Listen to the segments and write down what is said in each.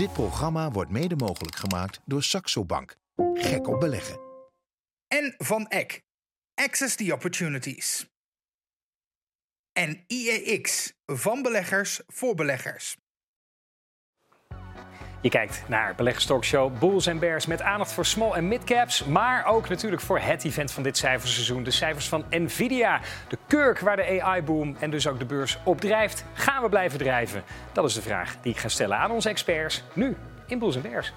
Dit programma wordt mede mogelijk gemaakt door Saxo Bank. Gek op beleggen. En van Eck. Access the Opportunities. En IEX. Van beleggers voor beleggers. Je kijkt naar beleggerstalkshow Bulls en Bears met aandacht voor small en midcaps. Maar ook natuurlijk voor het event van dit cijferseizoen. De cijfers van Nvidia. De kurk waar de AI-boom en dus ook de beurs op drijft. Gaan we blijven drijven? Dat is de vraag die ik ga stellen aan onze experts. Nu in Bulls en Bears.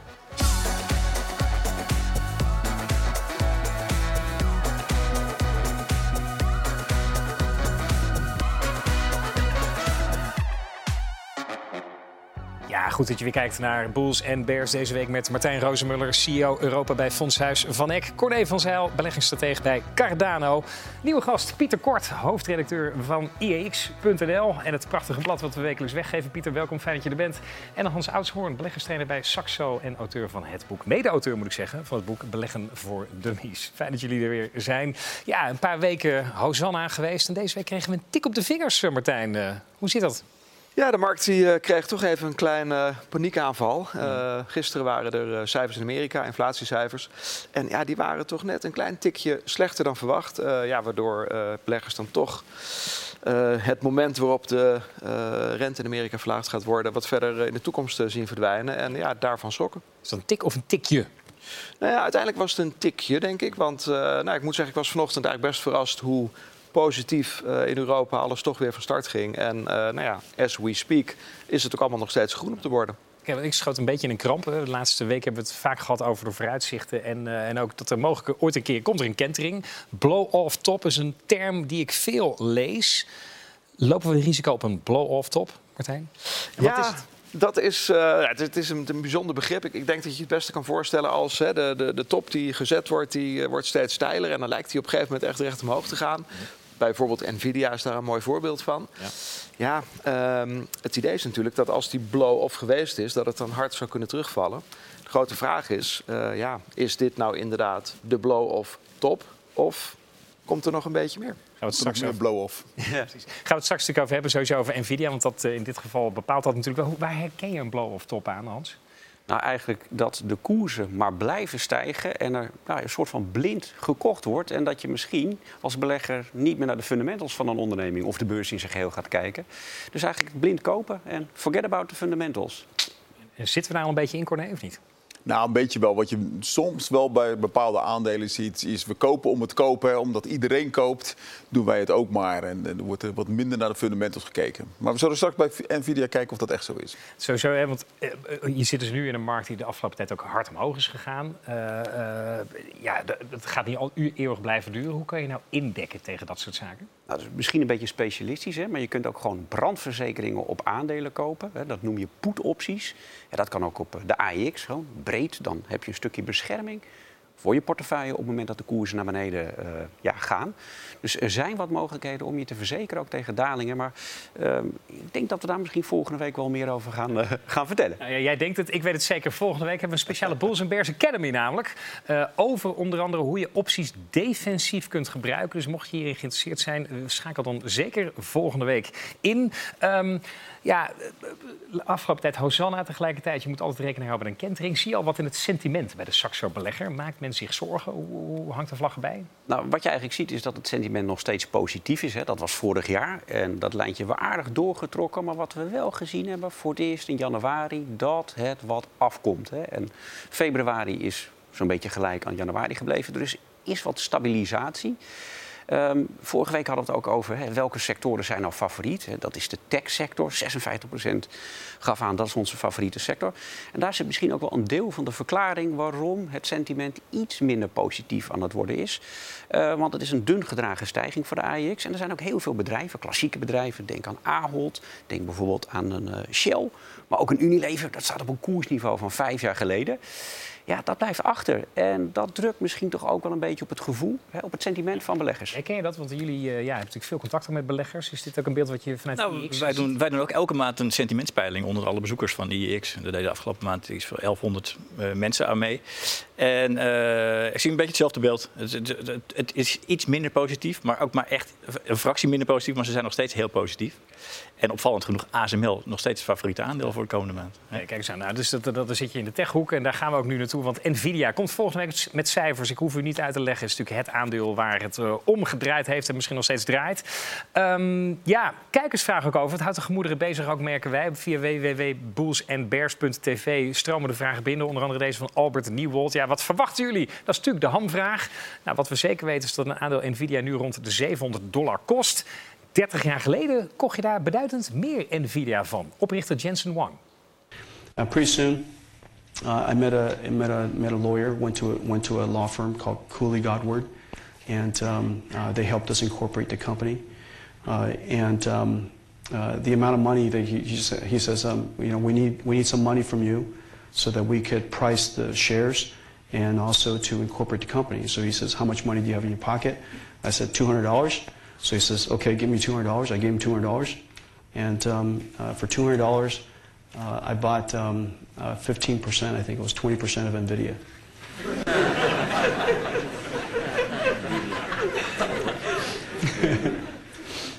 Ja, goed dat je weer kijkt naar Bulls en Bears deze week met Martijn Rozenmuller, CEO Europa bij Fondshuis Van Eck. Corné van Zijl, beleggingsstratege bij Cardano. Nieuwe gast Pieter Kort, hoofdredacteur van IEX.nl. En het prachtige blad wat we wekelijks weggeven. Pieter, welkom, fijn dat je er bent. En Hans Oudshoorn, beleggerstrainer bij Saxo en auteur van het boek. Mede-auteur moet ik zeggen, van het boek Beleggen voor Dummies. Fijn dat jullie er weer zijn. Ja, een paar weken Hosanna geweest en deze week kregen we een tik op de vingers, Martijn. Uh, hoe zit dat? Ja, de markt die, uh, kreeg toch even een klein uh, paniekaanval. Uh, gisteren waren er cijfers in Amerika, inflatiecijfers. En ja, die waren toch net een klein tikje slechter dan verwacht. ja, waardoor beleggers dan toch het moment waarop de rente in Amerika verlaagd gaat worden... wat verder in de toekomst zien verdwijnen. En ja, daarvan sokken. Is dat een tik of een tikje? Nou ja, uiteindelijk was het een tikje, denk ik. Want nou, ik moet zeggen, ik was vanochtend eigenlijk best verrast hoe positief uh, in Europa alles toch weer van start ging. En uh, nou ja, as we speak is het ook allemaal nog steeds groen op te worden. Kijk, ik schoot een beetje in een kramp. De laatste week hebben we het vaak gehad over de vooruitzichten. En, uh, en ook dat er mogelijk ooit een keer komt er een kentering. Blow-off top is een term die ik veel lees. Lopen we het risico op een blow-off top, Martijn? En ja. Wat is het? Dat is, uh, het is een, een, bijzonder begrip. Ik, ik, denk dat je het beste kan voorstellen als hè, de, de, de, top die gezet wordt, die uh, wordt steeds steiler. En dan lijkt hij op een gegeven moment echt recht omhoog te gaan bijvoorbeeld Nvidia is daar een mooi voorbeeld van. Ja, ja um, het idee is natuurlijk dat als die blow-off geweest is, dat het dan hard zou kunnen terugvallen. De grote vraag is, uh, ja, is dit nou inderdaad de blow-off top of komt er nog een beetje meer? Gaan we het straks over blow-off. Ja, Gaan we het straks natuurlijk over hebben, sowieso over Nvidia. Want dat uh, in dit geval bepaalt dat natuurlijk wel. Waar herken je een blow-off top aan, Hans? Nou, eigenlijk dat de koersen maar blijven stijgen en er nou, een soort van blind gekocht wordt. En dat je misschien als belegger niet meer naar de fundamentals van een onderneming of de beurs in zijn geheel gaat kijken. Dus eigenlijk blind kopen en forget about the fundamentals. En zitten we daar al een beetje in, Corné, of niet? Nou, een beetje wel. Wat je soms wel bij bepaalde aandelen ziet, is we kopen om het kopen. Omdat iedereen koopt, doen wij het ook maar. En er wordt er wat minder naar de fundamentals gekeken. Maar we zullen straks bij Nvidia kijken of dat echt zo is. Sowieso, hè, want uh, je zit dus nu in een markt die de afgelopen tijd ook hard omhoog is gegaan. Uh, uh, ja, het gaat niet al eeuwig blijven duren. Hoe kan je nou indekken tegen dat soort zaken? Nou, dat is misschien een beetje specialistisch, hè, maar je kunt ook gewoon brandverzekeringen op aandelen kopen. Hè. Dat noem je put-opties. Dat kan ook op de AEX, gewoon breed. Dan heb je een stukje bescherming voor je portefeuille op het moment dat de koersen naar beneden uh, ja, gaan. Dus er zijn wat mogelijkheden om je te verzekeren, ook tegen dalingen. Maar uh, ik denk dat we daar misschien volgende week wel meer over gaan, uh, gaan vertellen. Nou ja, jij denkt het, ik weet het zeker. Volgende week hebben we een speciale Bulls Bears Academy namelijk. Uh, over onder andere hoe je opties defensief kunt gebruiken. Dus mocht je hierin geïnteresseerd zijn, schakel dan zeker volgende week in. Um, ja, afgelopen tijd Hosanna tegelijkertijd. Je moet altijd rekening houden met een kentering. Zie je al wat in het sentiment bij de Saxo-belegger? Maakt men zich zorgen? Hoe hangt de vlag erbij? Nou, wat je eigenlijk ziet is dat het sentiment nog steeds positief is. Hè. Dat was vorig jaar. En dat lijntje we aardig doorgetrokken. Maar wat we wel gezien hebben voor het eerst in januari... dat het wat afkomt. Hè. En februari is zo'n beetje gelijk aan januari gebleven. Is, is wat stabilisatie. Um, vorige week hadden we het ook over welke sectoren zijn nou favoriet. Dat is de tech-sector. 56% gaf aan dat is onze favoriete sector. En daar zit misschien ook wel een deel van de verklaring waarom het sentiment iets minder positief aan het worden is. Uh, want het is een dun gedragen stijging voor de AEX. En er zijn ook heel veel bedrijven, klassieke bedrijven. Denk aan Ahold, denk bijvoorbeeld aan een uh, Shell. Maar ook een Unilever, dat staat op een koersniveau van vijf jaar geleden ja, dat blijft achter. En dat drukt misschien toch ook wel een beetje op het gevoel, hè, op het sentiment van beleggers. Herken je dat? Want jullie uh, ja, hebben natuurlijk veel contacten met beleggers. Is dit ook een beeld wat je vanuit nou, IEX wij doen, wij doen ook elke maand een sentimentspeiling onder alle bezoekers van IEX. Daar deden afgelopen maand iets voor 1100 uh, mensen aan mee. En uh, ik zie een beetje hetzelfde beeld. Het, het, het, het, is iets minder positief, maar ook maar echt een fractie minder positief. Maar ze zijn nog steeds heel positief. En opvallend genoeg ASML nog steeds het favoriete aandeel voor de komende maand. Nee, kijk eens aan. Nou, dus dat, dat, zit je in de techhoek en daar gaan we ook nu naartoe. Want Nvidia komt volgende week met cijfers. Ik hoef u niet uit te leggen. Het is natuurlijk het aandeel waar het uh, omgedraaid heeft en misschien nog steeds draait. Um, ja, kijkers vragen ook over. Het houdt de gemoederen bezig, ook merken wij. Via www.boelsenbears.tv stromen de vragen binnen. Onder andere deze van Albert Nieuwold. Ja, wat verwachten jullie? Dat is natuurlijk de hamvraag. Nou, wat we zeker weten is dat een aandeel Nvidia nu rond de 700 dollar kost. 30 jaar geleden kocht je daar beduidend meer Nvidia van. Oprichter Jensen Wang. Uh, pretty soon, uh, I met a, met, a, met a lawyer, went to a, went to a law firm called Cooley Godward, and um, uh, they helped us incorporate the company. Uh, and um, the amount of money that he, he, he says, um, you know, we need, we need some money from you so that we could price the shares and also to incorporate the company. So he says, how much money do you have in your pocket? I said, $200. So he says, okay, give me $200. I gave him $200. And um, uh, for $200, uh, I bought um, uh, 15%, I think it was 20% of NVIDIA.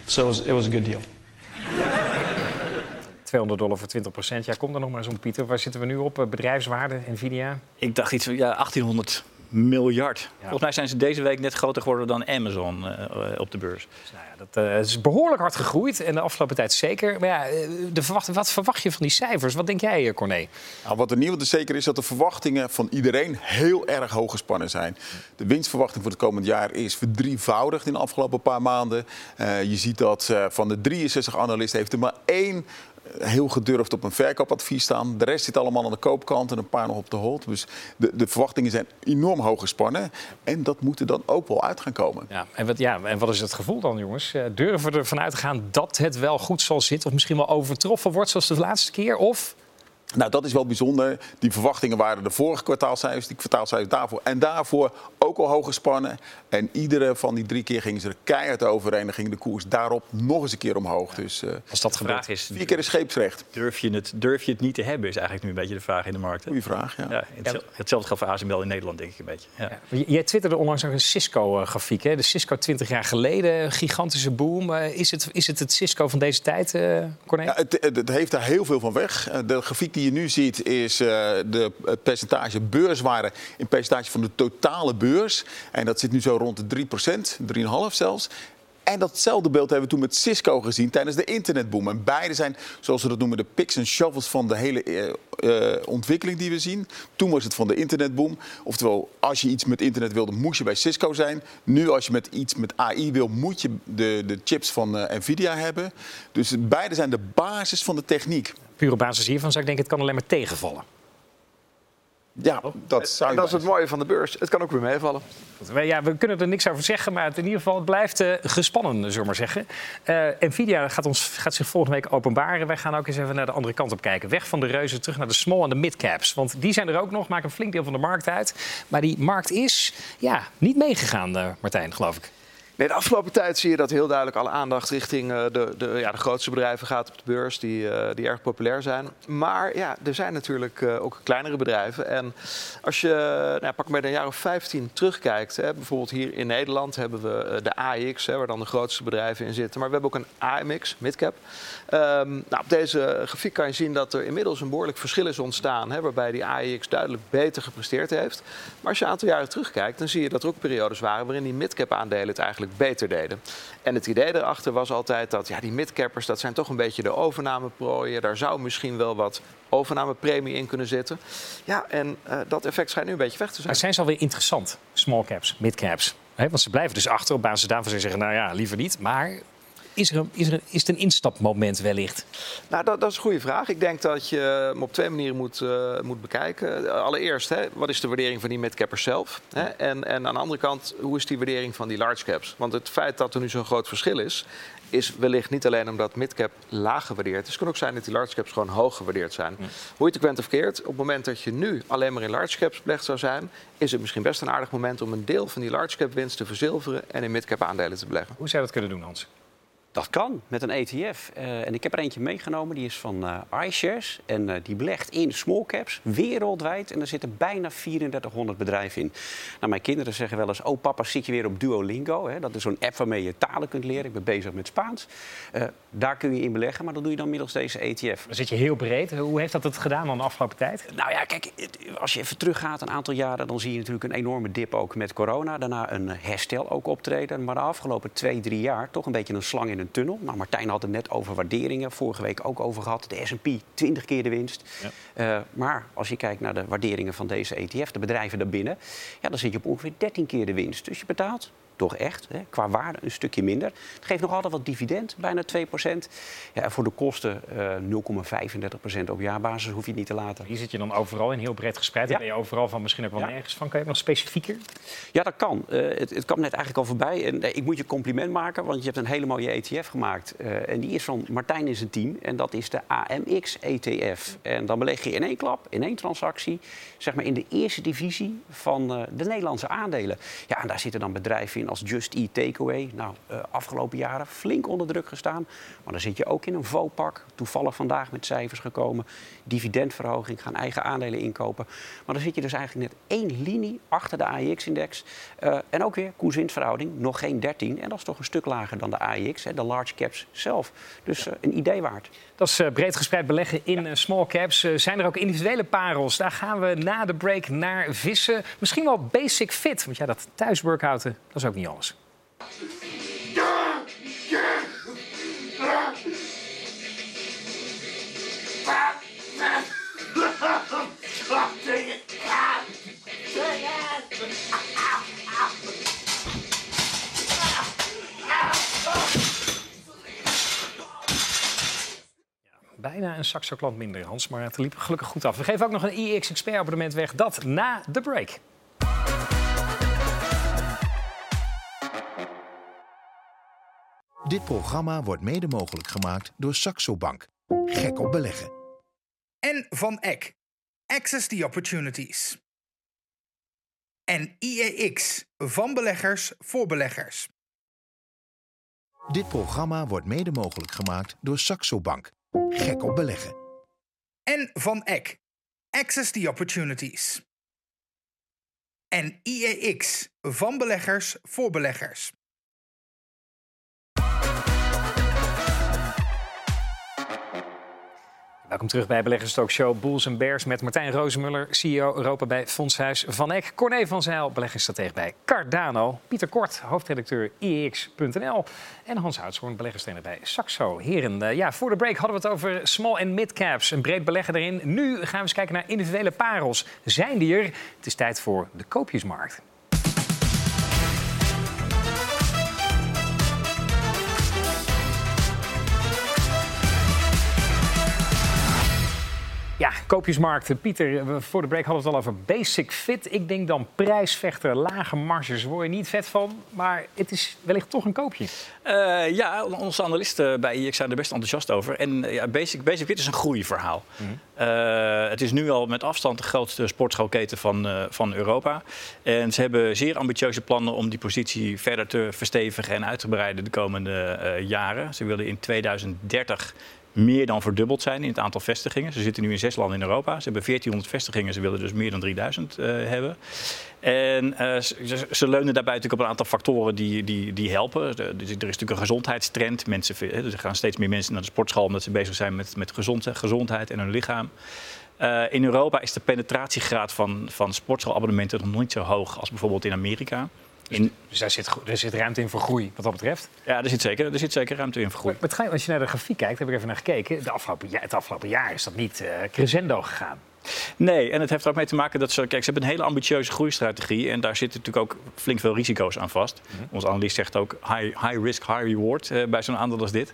so it was, it was a good deal. 200 dollar voor 20 procent. Ja, kom er nog maar zo'n Pieter. Waar zitten we nu op? Bedrijfswaarde, Nvidia? Ik dacht iets van ja, 1800 miljard. Volgens mij zijn ze deze week net groter geworden dan Amazon uh, op de beurs. Dus nou ja, dat uh, is behoorlijk hard gegroeid en de afgelopen tijd zeker. Maar ja, de verwacht, wat verwacht je van die cijfers? Wat denk jij, Corné? Nou, wat er niet is zeker is dat de verwachtingen van iedereen heel erg hoog gespannen zijn. De winstverwachting voor het komend jaar is verdrievoudigd in de afgelopen paar maanden. Uh, je ziet dat van de 63 analisten heeft er maar één heel gedurfd op een verkoopadvies staan. De rest zit allemaal aan de koopkant en een paar nog op de hold. Dus de, de verwachtingen zijn enorm hoog gespannen. En dat moet er dan ook wel uit gaan komen. Ja, en, wat, ja, en wat is het gevoel dan, jongens? Durven we ervan uit te gaan dat het wel goed zal zitten? Of misschien wel overtroffen wordt zoals de laatste keer? Of nou, dat is wel bijzonder. Die verwachtingen waren de vorige kwartaalcijfers, die kwartaalcijfers daarvoor. En daarvoor ook al hoog gespannen. En iedere van die drie keer gingen ze er keihard overheen. En ging de koers daarop nog eens een keer omhoog. Dus uh, Als dat gebeurt is... Vier keer de scheepsrecht. Durf je, het, durf je het niet te hebben, is eigenlijk nu een beetje de vraag in de markt. Goeie vraag, ja. ja hetzelfde, hetzelfde geldt voor ASML in Nederland, denk ik een beetje. Ja. Ja. Jij twitterde onlangs ook een Cisco-grafiek. De Cisco 20 jaar geleden, gigantische boom. Uh, is, het, is het het Cisco van deze tijd, uh, Corné? Ja, het, het, heeft daar heel veel van weg. De grafiek die je nu ziet is uh, de, het percentage beurswaarde in percentage van de totale beurs. En dat zit nu zo rond de 3%, 3,5 zelfs. En datzelfde beeld hebben we toen met Cisco gezien tijdens de internetboom. En beide zijn, zoals we dat noemen, de picks en shovels van de hele uh, uh, ontwikkeling die we zien. Toen was het van de internetboom. Oftewel, als je iets met internet wilde, moest je bij Cisco zijn. Nu, als je met iets met AI wil, moet je de, de chips van uh, Nvidia hebben. Dus beide zijn de basis van de techniek. Puur op basis hiervan zou ik denken, het kan alleen maar tegenvallen. Ja, dat, zou en dat is het mooie van de beurs. Het kan ook weer meevallen. Ja, we kunnen er niks over zeggen, maar het in ieder geval het blijft uh, gespannen, zullen we maar zeggen. Uh, Nvidia gaat, ons, gaat zich volgende week openbaren. Wij gaan ook eens even naar de andere kant op kijken. Weg van de reuzen, terug naar de small en de midcaps. Want die zijn er ook nog, maken een flink deel van de markt uit. Maar die markt is ja, niet meegegaan, uh, Martijn, geloof ik. Nee, de afgelopen tijd zie je dat heel duidelijk alle aandacht richting uh, de, de, ja, de grootste bedrijven gaat op de beurs, die, uh, die erg populair zijn. Maar ja, er zijn natuurlijk uh, ook kleinere bedrijven. En als je, nou, pak maar een jaar of 15 terugkijkt, hè, bijvoorbeeld hier in Nederland hebben we de AX, hè, waar dan de grootste bedrijven in zitten. Maar we hebben ook een AMX, midcap. Um, nou, op deze grafiek kan je zien dat er inmiddels een behoorlijk verschil is ontstaan, hè, waarbij die AX duidelijk beter gepresteerd heeft. Maar als je een aantal jaren terugkijkt, dan zie je dat er ook periodes waren waarin die midcap aandelen het eigenlijk beter deden. En het idee erachter was altijd dat ja, die midcappers, dat zijn toch een beetje de overnameprooien. Daar zou misschien wel wat overnamepremie in kunnen zitten. Ja, en uh, dat effect schijnt nu een beetje weg te zijn. Maar zijn ze alweer interessant, small caps, mid caps? He, want ze blijven dus achter. Op basis daarvan ze zeggen, nou ja, liever niet. Maar is, er een, is, er, is het een instapmoment wellicht? Nou, dat, dat, is een goede vraag. Ik denk dat je hem op twee manieren moet, uh, moet bekijken. Allereerst, hè, wat is de waardering van die midcappers zelf? Hè? En, en aan de andere kant, hoe is die waardering van die large caps? Want het feit dat er nu zo'n groot verschil is, is wellicht niet alleen omdat midcap laag gewaardeerd is. Het kan ook zijn dat die large caps gewoon hoog gewaardeerd zijn. Hoe je het ook bent of keert, op het moment dat je nu alleen maar in large caps belegd zou zijn, is het misschien best een aardig moment om een deel van die large cap winst te verzilveren en in midcap aandelen te beleggen. Hoe zou je dat kunnen doen, Hans? Dat kan met een ETF. Uh, en ik heb er eentje meegenomen, die is van uh, iShares. En uh, die belegt in small caps wereldwijd. En er zitten bijna 3400 bedrijven in. Nou, mijn kinderen zeggen wel eens: Oh, papa, zit je weer op Duolingo? Hè? Dat is zo'n app waarmee je talen kunt leren. Ik ben bezig met Spaans. daar kun je in beleggen, maar dat doe je dan middels deze ETF. Dan zit je heel breed. Hoe heeft dat het gedaan dan de afgelopen tijd? Nou ja, kijk, als je even teruggaat een aantal jaren, dan zie je natuurlijk een enorme dip ook met corona. Daarna een herstel ook optreden. Maar de afgelopen twee, drie jaar toch een beetje een slang in een tunnel. Nou, Martijn had het net over waarderingen. Vorige week ook over gehad. De S&P 20 keer de winst. Ja. Uh, maar als je kijkt naar de waarderingen van deze ETF, de bedrijven daarbinnen... Ja, dan zit je op ongeveer 13 keer de winst. Dus je betaalt toch echt, hè, qua waarde een stukje minder. Het geeft nog altijd wat dividend, bijna 2 Ja, en voor de kosten uh, eh, 0,35% op jaarbasis hoef je het niet te laten. Hier zit je dan overal in, heel breed gespreid. Ja. ben je overal van misschien ook wel nergens van. Kan je nog specifieker? Ja, dat kan. Uh, het, het kwam net eigenlijk al voorbij. En, uh, ik moet je compliment maken, want je hebt een hele mooie ETF gemaakt. en die is van Martijn in zijn team. En dat is de AMX-ETF. En dan beleg je in één klap, in één transactie... zeg maar in de eerste divisie van de Nederlandse aandelen. Ja, en daar zitten dan bedrijven in als Just Eat Takeaway. Nou, uh, afgelopen jaren flink onder druk gestaan. Maar dan zit je ook in een Vopak. Toevallig vandaag met cijfers gekomen. Dividendverhoging, gaan eigen aandelen inkopen. Maar dan zit je dus eigenlijk net één linie achter de AIX-index. Uh, en ook weer koers-winstverhouding, nog geen 13. En dat is toch een stuk lager dan de AIX, hè, de large caps zelf. Dus uh, een idee waard. Dat is breed gespreid beleggen in small caps. zijn er ook individuele parels? Daar gaan we na de break naar vissen. Misschien wel basic fit. Want ja, dat thuisworkouten, dat is ook niet alles. bijna een Saxo klant minder, Hans. Maar het liep gelukkig goed af. We geven ook nog een IEX Expert abonnement weg. Dat na de break. Dit programma wordt mede mogelijk gemaakt door Saxo Bank. Gek op beleggen. En van Eck. Access the Opportunities. En IEX. Van beleggers voor beleggers. Dit programma wordt mede mogelijk gemaakt door Saxo Bank. Gek op beleggen. En van Eck. Access the Opportunities. En IEX. Van beleggers voor beleggers. Welkom terug bij Beleggers Show Bulls en Bears met Martijn Rozenmuller, CEO Europa bij Fondshuis Van Eck. Corné van Zijl, beleggingsstratege bij Cardano. Pieter Kort, hoofdredacteur IEX.nl. En Hans Houtshoorn, beleggerstrainer bij Saxo. Heren, ja, voor de break hadden we het over small en mid caps. Een breed beleggen erin. Nu gaan we eens kijken naar individuele parels. Zijn die er? Het is tijd voor de koopjesmarkt. Ja, koopjesmarkten. Pieter, voor de break hadden we het al over basic fit. Ik denk dan prijsvechter, lage marges. Word je niet vet van, maar het is wellicht toch een koopje. Uh, ja, onze analisten bij IX zijn er best enthousiast over. En ja, basic, basic Fit is een groeiverhaal. Mm uh, het is nu al met afstand de grootste sportschoolketen van, van Europa. En ze hebben zeer ambitieuze plannen om die positie verder te verstevigen en uit te breiden de komende jaren. Ze willen in 2030 meer dan verdubbeld zijn in het aantal vestigingen. Ze zitten nu in zes landen in Europa. Ze hebben 1400 vestigingen, ze willen dus meer dan 3000 uh, eh, hebben. En uh, ze, leunen daarbij natuurlijk op een aantal factoren die, die, die helpen. Er, er is natuurlijk een gezondheidstrend. Mensen, er gaan steeds meer mensen naar de sportschool omdat ze bezig zijn met, met gezond, gezondheid en hun lichaam. Uh, in Europa is de penetratiegraad van, van sportschoolabonnementen nog niet zo hoog als bijvoorbeeld in Amerika. Dus, in, dus daar zit, er zit ruimte in voor groei wat dat betreft? Ja, er zit zeker, er zit zeker ruimte in voor groei. Maar, als je naar de grafiek kijkt, heb ik even naar gekeken. De afgelopen, het afgelopen jaar is dat niet uh, crescendo gegaan. Nee, en het heeft er ook mee te maken dat ze, kijk, ze hebben een hele ambitieuze groeistrategie. En daar zitten natuurlijk ook flink veel risico's aan vast. Mm -hmm. Onze analist zegt ook high, high risk, high reward uh, bij zo'n aandeel als dit.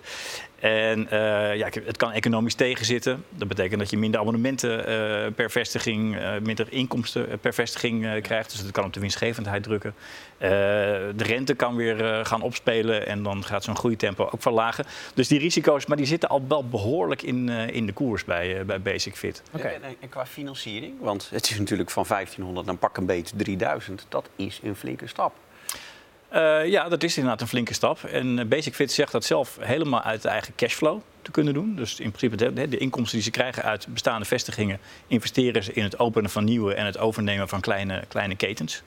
En uh, ja, het kan economisch tegenzitten. Dat betekent dat je minder abonnementen uh, per vestiging, uh, minder inkomsten per vestiging krijgt. Dus dat kan op de winstgevendheid drukken. de rente kan weer gaan opspelen en dan gaat zo'n groeitempo ook verlagen. Dus die risico's, maar die zitten al wel behoorlijk in, in de koers bij, bij Basic Fit. Okay. En, en, qua financiering, want het is natuurlijk van 1500 naar pak een beetje 3000. Dat is een flinke stap. Uh, ja, dat is inderdaad een flinke stap. En eh, Basic Fit zegt dat zelf helemaal uit de eigen cashflow te kunnen doen. Dus in principe de, de, inkomsten die ze krijgen uit bestaande vestigingen... investeren ze in het openen van nieuwe en het overnemen van kleine, kleine ketens.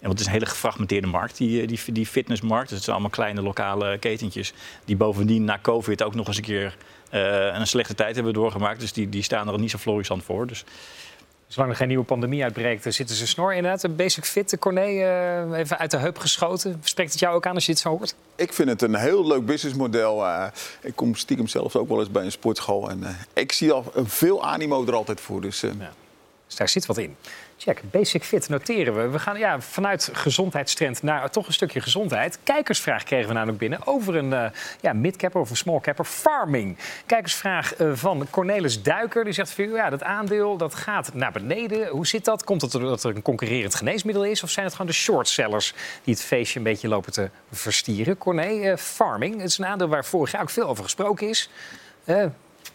En wat is een hele gefragmenteerde markt, die, die, die fitnessmarkt. Dus het zijn allemaal kleine lokale ketentjes... die bovendien na COVID ook nog eens een keer een slechte tijd hebben doorgemaakt. Dus die, die staan er niet zo florissant voor. Dus Zolang er geen nieuwe pandemie uitbreekt, zitten ze snor inderdaad. Een basic fit, Corné, uh, even uit de heup geschoten. Spreekt het jou ook aan als je dit zo hoort? Ik vind het een heel leuk businessmodel. Uh, ik kom stiekem zelfs ook wel eens bij een sportschool. En uh, ik zie al veel animo er altijd voor. Dus, ja. Dus daar zit wat in. Check, basic fit noteren we. We gaan ja, vanuit gezondheidstrend naar toch een stukje gezondheid. Kijkersvraag kregen we namelijk binnen over een uh, ja, midcapper of een smallcapper farming. Kijkersvraag uh, van Cornelis Duiker. Die zegt, ja, dat aandeel dat gaat naar beneden. Hoe zit dat? Komt het doordat er een concurrerend geneesmiddel is? Of zijn het gewoon de shortsellers die het feestje een beetje lopen te verstieren? Corné, uh, farming, het is een aandeel waar vorig jaar ook veel over gesproken is.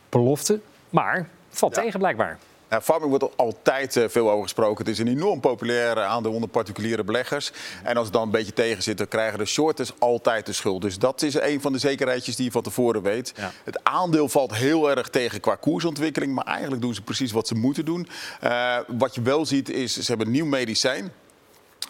belofte, maar valt ja. tegen blijkbaar. Ja, farming wordt altijd uh, veel over gesproken. Het is een enorm populair aandeel onder particuliere beleggers. En als het dan een beetje tegen zit, dan krijgen de shorters altijd de schuld. Dus dat is een van de zekerheidjes die je van tevoren weet. Het aandeel valt heel erg tegen qua koersontwikkeling. Maar eigenlijk doen ze precies wat ze moeten doen. Uh, wat je wel ziet is, ze hebben een nieuw medicijn.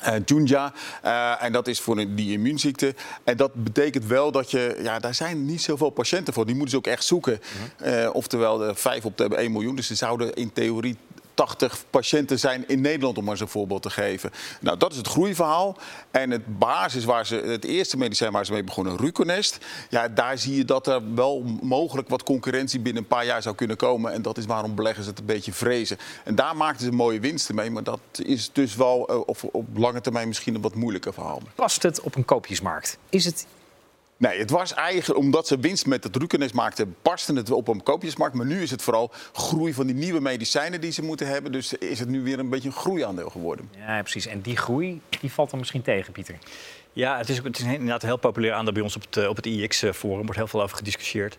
Uh, Junja. Uh, en dat is voor die immuunziekte. En dat betekent wel dat je. Ja, daar zijn niet zoveel patiënten voor. Die moeten ze ook echt zoeken. Uh, oftewel, de 5 op de 1 miljoen. Dus ze zouden in theorie 80 patiënten zijn in Nederland, om maar zo'n voorbeeld te geven. Nou, dat is het groeiverhaal. En het basis waar ze, het eerste medicijn waar ze mee begonnen, Ruconest. Ja, daar zie je dat er wel mogelijk wat concurrentie binnen een paar jaar zou kunnen komen. En dat is waarom beleggers het een beetje vrezen. En daar maakten ze mooie winsten mee. Maar dat is dus wel uh, op, op lange termijn misschien een wat moeilijker verhaal. Past het op een koopjesmarkt? Is het Nee, het was eigenlijk omdat ze winst met het Rukenes maakten, barsten het op een koopjesmarkt. Maar nu is het vooral groei van die nieuwe medicijnen die ze moeten hebben. Dus is het nu weer een beetje een groeiaandeel geworden. Ja, precies. En die groei die valt dan misschien tegen, Pieter. Ja, het is, het is inderdaad een heel populair aandeel bij ons op het, op het IX-forum. Er wordt heel veel over gediscussieerd.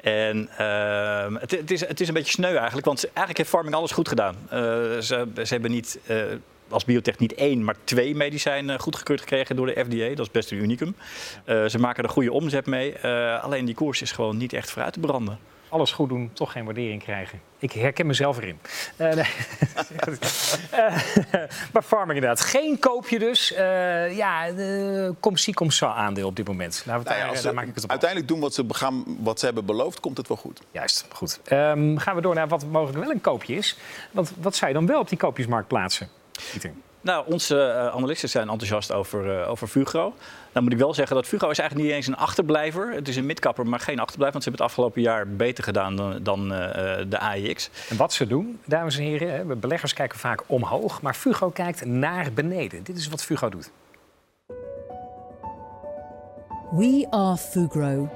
En uh, het, het, is, het is een beetje sneu eigenlijk, want eigenlijk heeft Farming alles goed gedaan. Uh, ze, ze, hebben niet uh, als biotech niet één, maar twee medicijnen goedgekeurd gekregen door de FDA. Dat is best een unicum. Uh, ze maken er goede omzet mee. Uh, alleen die koers is gewoon niet echt vooruit te branden. Alles goed doen, toch geen waardering krijgen. Ik herken mezelf erin. Uh, nee. maar farming inderdaad. Geen koopje dus. ja, de Comsi Comsa aandeel op dit moment. Nou, nou ja, daar maak ik het op uiteindelijk doen wat ze, gaan, wat ze hebben beloofd, komt het wel goed. Juist, goed. Um, gaan we door naar wat mogelijk wel een koopje is. Want wat zou je dan wel op die koopjesmarkt plaatsen? Pieter. Nou, onze uh, analisten zijn enthousiast over, uh, over Fugro. Dan moet ik wel zeggen dat Fugro is eigenlijk niet eens een achterblijver. Het is een midkapper, maar geen achterblijver. Want ze hebben het afgelopen jaar beter gedaan dan, dan uh, de AIX. En wat ze doen, dames en heren, hè, beleggers kijken vaak omhoog, maar Fugro kijkt naar beneden. Dit is wat Fugro doet. We are Fugro.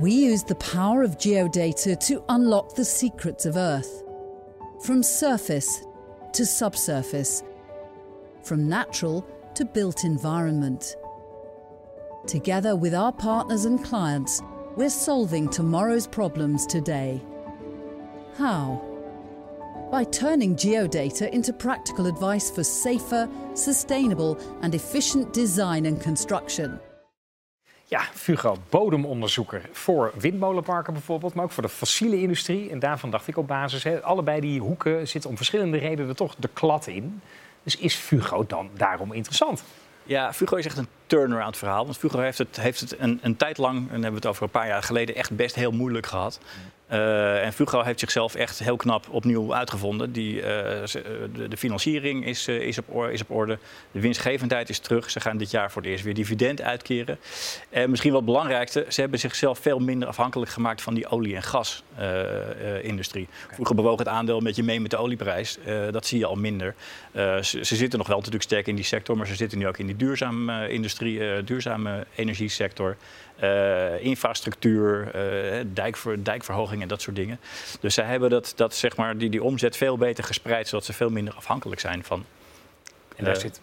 We use the power of geodata to unlock the secrets of Earth. From surface to subsurface, from natural to built environment. Together with our partners and clients, we're solving tomorrow's problems today. How? By turning geodata into practical advice for safer, sustainable, and efficient design and construction. Ja, Fugro, bodemonderzoeker voor windmolenparken bijvoorbeeld, maar ook voor de fossiele industrie. En daarvan dacht ik op basis, hè, allebei die hoeken zitten om verschillende redenen toch de klad in. Dus is Fugro dan daarom interessant? Ja, Fugro is echt een turnaround verhaal. Want Fugro heeft het, heeft het een, een tijd lang, en hebben we het over een paar jaar geleden, echt best heel moeilijk gehad. Uh, en Fugro heeft zichzelf echt heel knap opnieuw uitgevonden. Die, uh, de, de, financiering is, uh, is, op is, op orde. De winstgevendheid is terug. Ze gaan dit jaar voor het eerst weer dividend uitkeren. En misschien wat het belangrijkste, ze hebben zichzelf veel minder afhankelijk gemaakt van die olie- en gasindustrie. Okay. Vroeger bewoog het aandeel een beetje mee met de olieprijs. dat zie je al minder. Ze, ze, zitten nog wel natuurlijk sterk in die sector, maar ze zitten nu ook in die duurzame industrie, duurzame energiesector. Uh, infrastructuur, uh, dijkver, dijkverhoging en dat soort dingen. Dus zij hebben dat, dat, zeg maar, die, die omzet veel beter gespreid, zodat ze veel minder afhankelijk zijn van. En daar uh, zit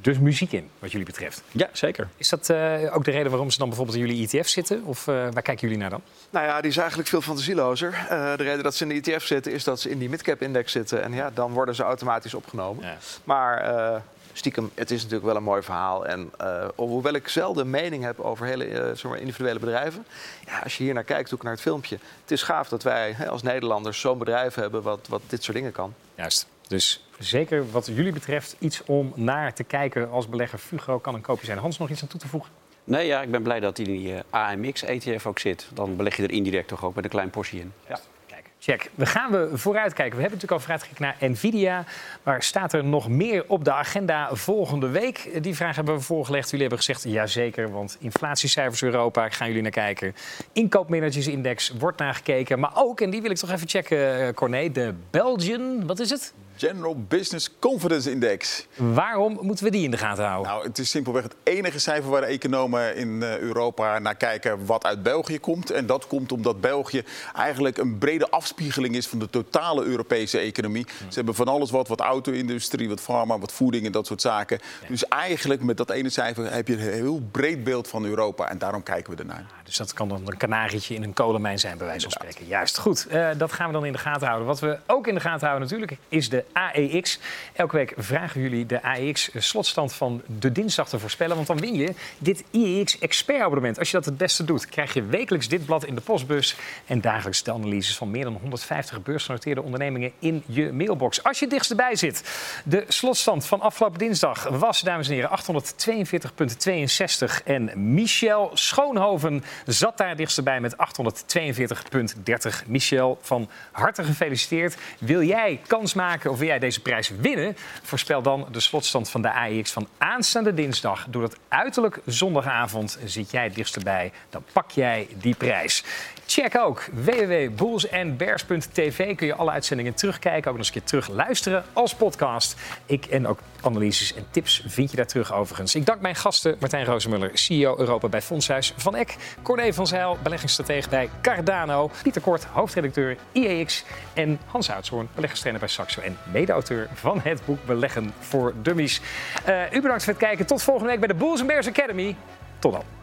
dus muziek in, wat jullie betreft. Ja, zeker. Is dat eh, ook de reden waarom ze dan bijvoorbeeld in jullie ETF zitten? Of eh, waar kijken jullie naar dan? Nou ja, die is eigenlijk veel fantasielozer. Eh, de reden dat ze in de ETF zitten is dat ze in die midcap-index zitten. En ja, dan worden ze automatisch opgenomen. Ja. Maar eh, stiekem, het is natuurlijk wel een mooi verhaal. En eh, hoewel ik zelden mening heb over hele eh, zeg maar individuele bedrijven. Ja, als je hier naar kijkt, ook naar het filmpje. Het is gaaf dat wij hè, als Nederlanders zo'n bedrijf hebben wat, wat dit soort dingen kan. Juist. Dus zeker wat jullie betreft iets om naar te kijken als belegger. Fugro kan een koopje zijn. Hans, nog iets aan toe te voegen? Nee, ja, ik ben blij dat die eh, AMX-ETF ook zit. Dan beleg je er indirect toch ook met een klein portie in. Ja. Check. We gaan we vooruitkijken. We hebben natuurlijk al vooruitgekeken naar Nvidia. Waar staat er nog meer op de agenda volgende week? Die vraag hebben we voorgelegd. Jullie hebben gezegd, jazeker, want inflatiecijfers Europa, gaan jullie naar kijken. Inkoopmanagersindex wordt naar gekeken. Maar ook, en die wil ik toch even checken, eh, Corné, de Belgian, wat is het? General Business Confidence Index. Waarom moeten we die in de gaten houden? Nou, het is simpelweg het enige cijfer waar de economen in eh, Europa naar kijken wat uit België komt. En dat komt omdat België eigenlijk een brede afspiegeling is van de totale Europese economie. Ze hebben van alles wat, wat auto-industrie, wat pharma, wat voeding en dat soort zaken. Dus eigenlijk met dat ene cijfer heb je een heel breed beeld van Europa. En daarom kijken we ernaar. Dus dat kan dan een kanarietje in een kolenmijn zijn, bij wijze van spreken. Juist, goed. Eh, dat gaan we dan in de gaten houden. Wat we ook in de gaten houden natuurlijk is de AEX. Elke week vragen jullie de AEX-slotstand van de dinsdag te voorspellen. Want dan win je dit IEX Expert abonnement. Als je dat het beste doet, krijg je wekelijks dit blad in de postbus. En dagelijks de analyses van meer dan 150 beursgenoteerde ondernemingen in je mailbox. Als je het dichtst erbij zit. De slotstand van afgelopen dinsdag was, dames en heren, 842,62. En Michel Schoonhoven zat daar dichtst bij met 842,30. Michel, van harte gefeliciteerd. Wil jij kans maken of wil jij deze prijs winnen? Voorspel dan de slotstand van de AEX van aanstaande dinsdag. Door dat uiterlijk zondagavond zit jij het dichtst bij. Dan pak jij die prijs. Check ook Kun je alle uitzendingen terugkijken. Ook nog eens een keer terug luisteren als podcast. Ik en ook analyses en tips vind je daar terug overigens. Ik dank mijn gasten Martijn Rozemuller, CEO Europa bij Fondshuis Van Eck. Corné van Zijl, beleggingsstratege bij Cardano. Pieter Kort, hoofdredacteur IEX. En Hans Oudshoorn, beleggerstrainer bij Saxo. En mede-auteur van het boek Beleggen voor Dummies. Eh, u bedankt voor het kijken. Tot volgende week bij de Bulls Bears Academy. Tot dan.